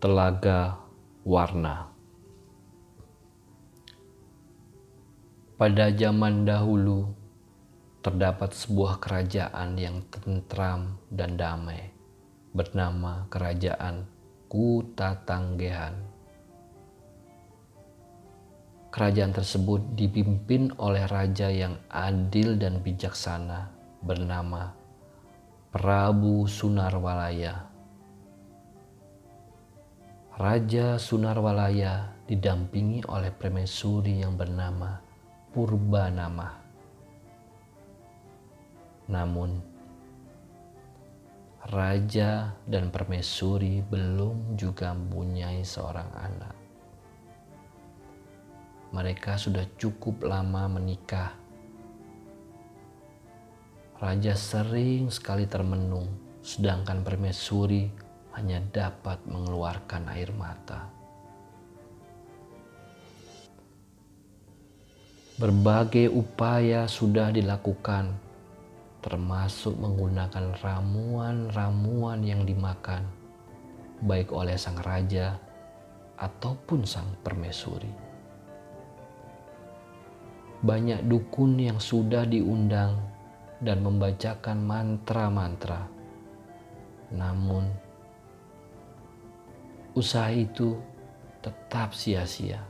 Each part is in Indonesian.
Telaga Warna Pada zaman dahulu, terdapat sebuah kerajaan yang tentram dan damai, bernama Kerajaan Kutatanggehan. Kerajaan tersebut dipimpin oleh raja yang adil dan bijaksana, bernama Prabu Sunarwalaya. Raja Sunarwalaya didampingi oleh permaisuri yang bernama Purbanama. Namun, raja dan permaisuri belum juga mempunyai seorang anak. Mereka sudah cukup lama menikah. Raja sering sekali termenung, sedangkan permaisuri hanya dapat mengeluarkan air mata. Berbagai upaya sudah dilakukan, termasuk menggunakan ramuan-ramuan yang dimakan, baik oleh sang raja ataupun sang permaisuri. Banyak dukun yang sudah diundang dan membacakan mantra-mantra, namun usaha itu tetap sia-sia.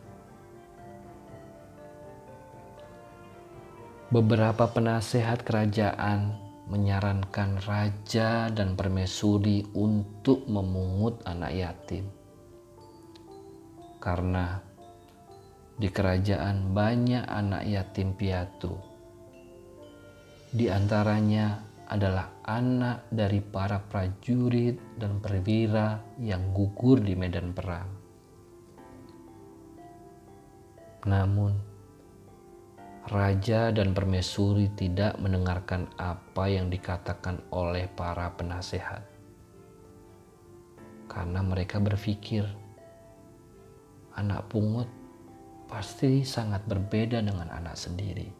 Beberapa penasehat kerajaan menyarankan raja dan permaisuri untuk memungut anak yatim. Karena di kerajaan banyak anak yatim piatu. Di antaranya adalah anak dari para prajurit dan perwira yang gugur di medan perang. Namun, raja dan permaisuri tidak mendengarkan apa yang dikatakan oleh para penasehat, karena mereka berpikir anak pungut pasti sangat berbeda dengan anak sendiri.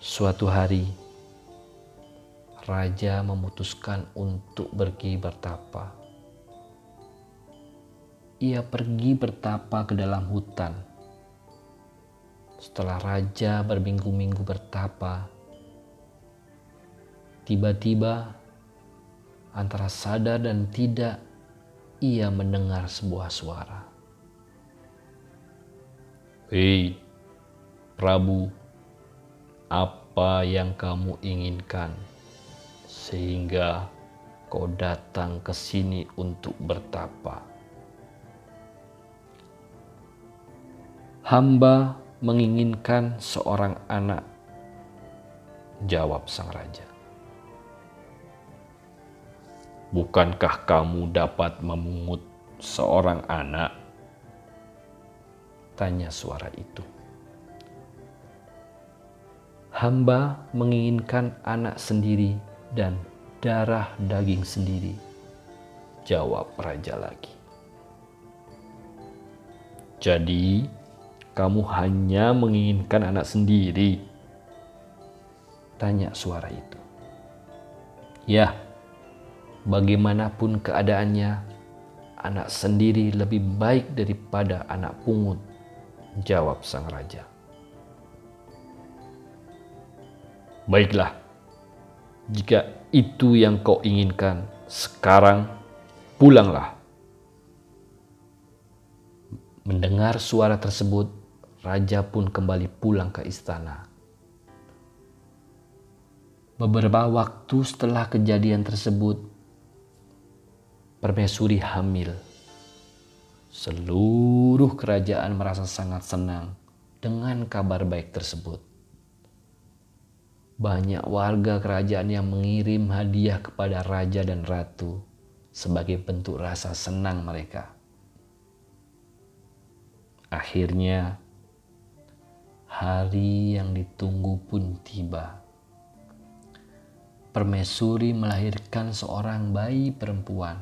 Suatu hari, raja memutuskan untuk pergi bertapa. Ia pergi bertapa ke dalam hutan. Setelah raja berminggu-minggu bertapa, tiba-tiba antara sadar dan tidak, ia mendengar sebuah suara. Hei, Prabu, apa yang kamu inginkan, sehingga kau datang ke sini untuk bertapa. Hamba menginginkan seorang anak, jawab sang raja. Bukankah kamu dapat memungut seorang anak? Tanya suara itu. Hamba menginginkan anak sendiri dan darah daging sendiri. Jawab raja lagi. Jadi, kamu hanya menginginkan anak sendiri? Tanya suara itu. Ya, bagaimanapun keadaannya, anak sendiri lebih baik daripada anak pungut, jawab sang raja. Baiklah, jika itu yang kau inginkan, sekarang pulanglah. Mendengar suara tersebut, raja pun kembali pulang ke istana. Beberapa waktu setelah kejadian tersebut, permaisuri hamil. Seluruh kerajaan merasa sangat senang dengan kabar baik tersebut banyak warga kerajaan yang mengirim hadiah kepada raja dan ratu sebagai bentuk rasa senang mereka. Akhirnya, hari yang ditunggu pun tiba. Permaisuri melahirkan seorang bayi perempuan.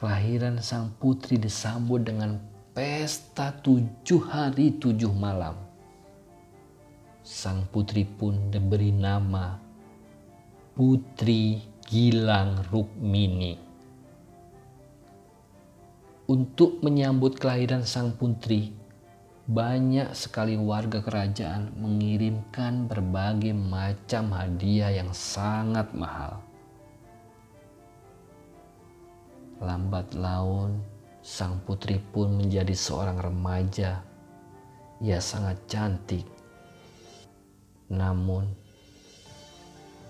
Kelahiran sang putri disambut dengan pesta tujuh hari tujuh malam sang putri pun diberi nama Putri Gilang Rukmini. Untuk menyambut kelahiran sang putri, banyak sekali warga kerajaan mengirimkan berbagai macam hadiah yang sangat mahal. Lambat laun, sang putri pun menjadi seorang remaja. Ia sangat cantik. Namun,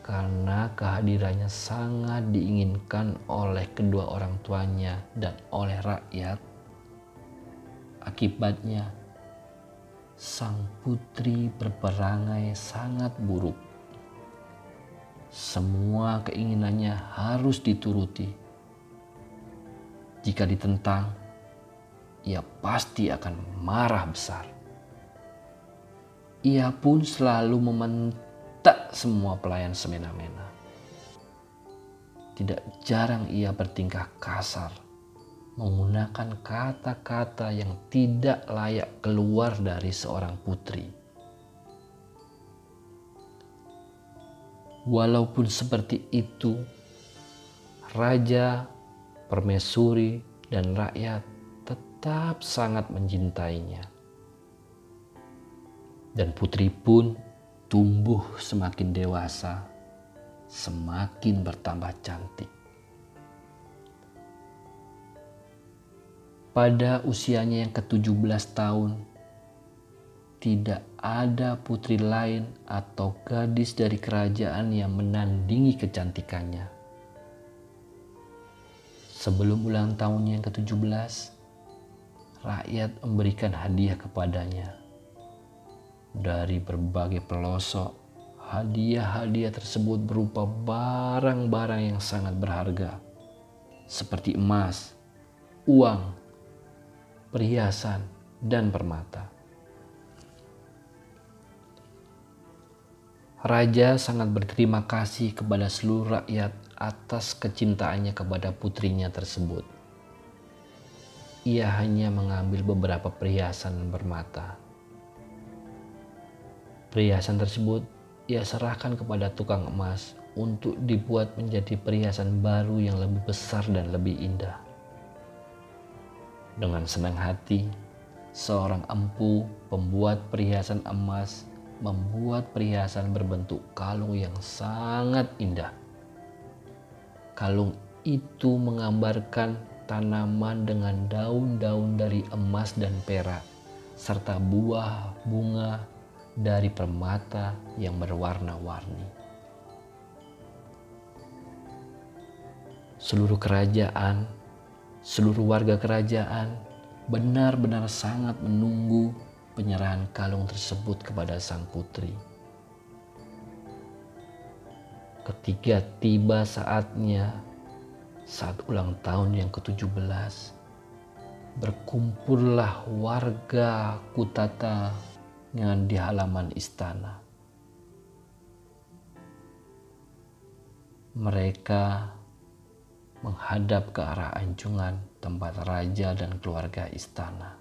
karena kehadirannya sangat diinginkan oleh kedua orang tuanya dan oleh rakyat. Akibatnya, sang putri berperangai sangat buruk. Semua keinginannya harus dituruti. Jika ditentang, ia pasti akan marah besar. Ia pun selalu mementing tak semua pelayan semena-mena. Tidak jarang ia bertingkah kasar, menggunakan kata-kata yang tidak layak keluar dari seorang putri. Walaupun seperti itu, raja, permaisuri, dan rakyat tetap sangat mencintainya. Dan putri pun tumbuh semakin dewasa, semakin bertambah cantik. Pada usianya yang ke-17 tahun, tidak ada putri lain atau gadis dari kerajaan yang menandingi kecantikannya. Sebelum ulang tahunnya yang ke-17, rakyat memberikan hadiah kepadanya dari berbagai pelosok. Hadiah-hadiah tersebut berupa barang-barang yang sangat berharga, seperti emas, uang, perhiasan, dan permata. Raja sangat berterima kasih kepada seluruh rakyat atas kecintaannya kepada putrinya tersebut. Ia hanya mengambil beberapa perhiasan bermata Perhiasan tersebut ia serahkan kepada tukang emas untuk dibuat menjadi perhiasan baru yang lebih besar dan lebih indah. Dengan senang hati, seorang empu pembuat perhiasan emas membuat perhiasan berbentuk kalung yang sangat indah. Kalung itu menggambarkan tanaman dengan daun-daun dari emas dan perak, serta buah, bunga, dari permata yang berwarna-warni. Seluruh kerajaan, seluruh warga kerajaan benar-benar sangat menunggu penyerahan kalung tersebut kepada sang putri. Ketika tiba saatnya, saat ulang tahun yang ke-17, berkumpullah warga Kutata dengan di halaman istana. Mereka menghadap ke arah anjungan tempat raja dan keluarga istana.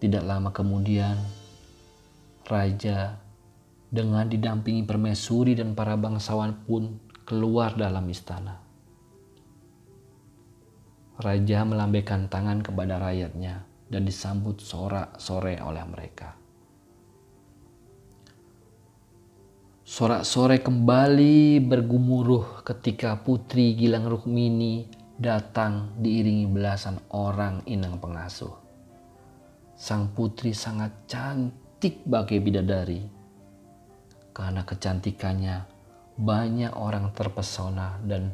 Tidak lama kemudian, raja dengan didampingi permaisuri dan para bangsawan pun keluar dalam istana. Raja melambaikan tangan kepada rakyatnya dan disambut sorak-sore oleh mereka. Sorak-sore kembali bergumuruh ketika Putri Gilang Rukmini datang diiringi belasan orang inang pengasuh. Sang putri sangat cantik bagai bidadari. Karena kecantikannya, banyak orang terpesona dan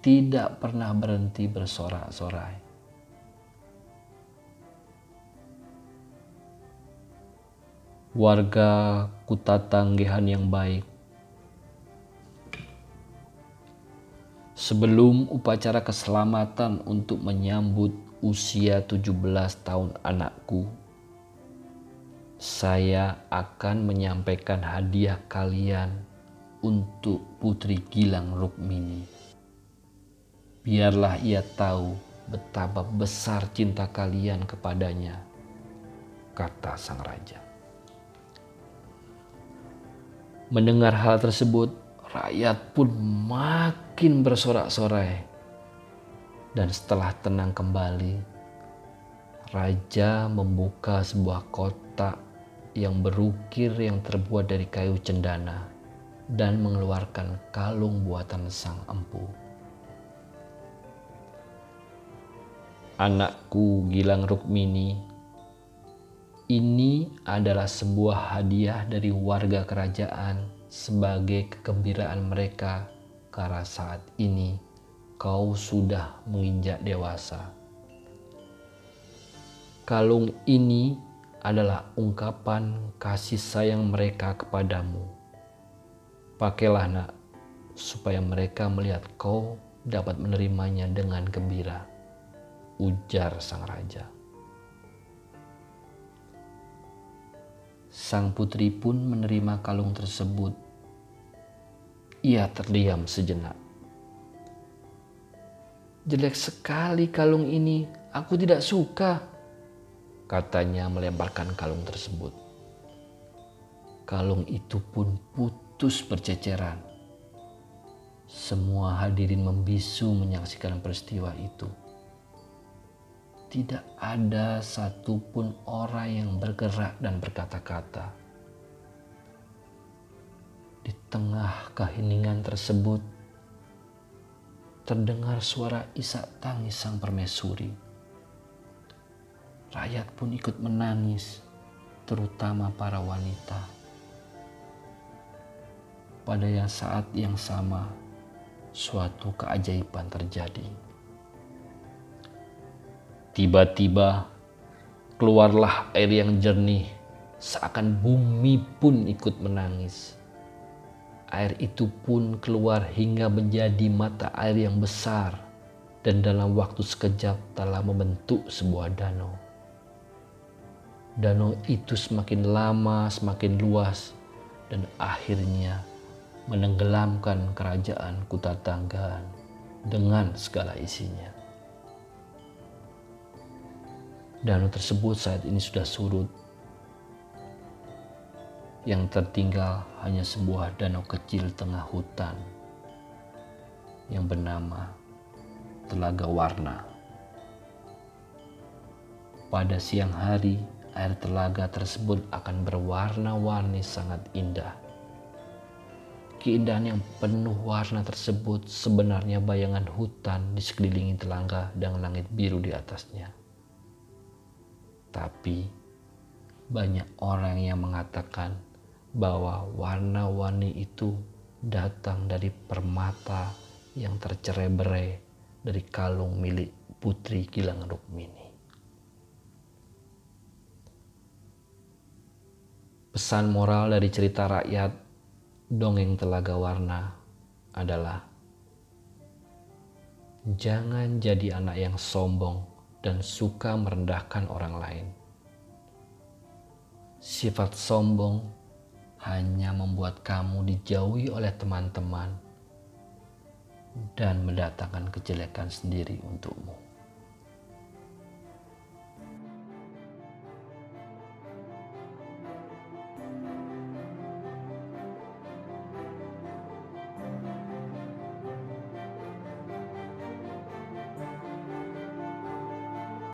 tidak pernah berhenti bersorak-sorai. Warga Kutatanggihan yang baik. Sebelum upacara keselamatan untuk menyambut usia 17 tahun anakku, saya akan menyampaikan hadiah kalian untuk Putri Gilang Rukmini. Biarlah ia tahu betapa besar cinta kalian kepadanya, kata sang raja. Mendengar hal tersebut, rakyat pun makin bersorak-sorai. Dan setelah tenang kembali, raja membuka sebuah kotak yang berukir yang terbuat dari kayu cendana dan mengeluarkan kalung buatan sang empu. Anakku Gilang Rukmini, ini adalah sebuah hadiah dari warga kerajaan sebagai kegembiraan mereka karena saat ini kau sudah menginjak dewasa. Kalung ini adalah ungkapan kasih sayang mereka kepadamu. Pakailah nak, supaya mereka melihat kau dapat menerimanya dengan gembira ujar sang raja. Sang putri pun menerima kalung tersebut. Ia terdiam sejenak. Jelek sekali kalung ini, aku tidak suka, katanya melemparkan kalung tersebut. Kalung itu pun putus berceceran. Semua hadirin membisu menyaksikan peristiwa itu tidak ada satupun orang yang bergerak dan berkata-kata. Di tengah keheningan tersebut, terdengar suara isak tangis sang permaisuri. Rakyat pun ikut menangis, terutama para wanita. Pada yang saat yang sama, suatu keajaiban terjadi. Tiba-tiba keluarlah air yang jernih, seakan bumi pun ikut menangis. Air itu pun keluar hingga menjadi mata air yang besar, dan dalam waktu sekejap telah membentuk sebuah danau. Danau itu semakin lama semakin luas, dan akhirnya menenggelamkan kerajaan Kutatanggan dengan segala isinya. Danau tersebut saat ini sudah surut. Yang tertinggal hanya sebuah danau kecil tengah hutan yang bernama Telaga Warna. Pada siang hari, air telaga tersebut akan berwarna-warni sangat indah. Keindahan yang penuh warna tersebut sebenarnya bayangan hutan di sekelilingi telaga dengan langit biru di atasnya. Tapi banyak orang yang mengatakan bahwa warna-warni itu datang dari permata yang tercerai-berai dari kalung milik Putri Gilang Rukmini. Pesan moral dari cerita rakyat dongeng Telaga Warna adalah jangan jadi anak yang sombong dan suka merendahkan orang lain. Sifat sombong hanya membuat kamu dijauhi oleh teman-teman dan mendatangkan kejelekan sendiri untukmu.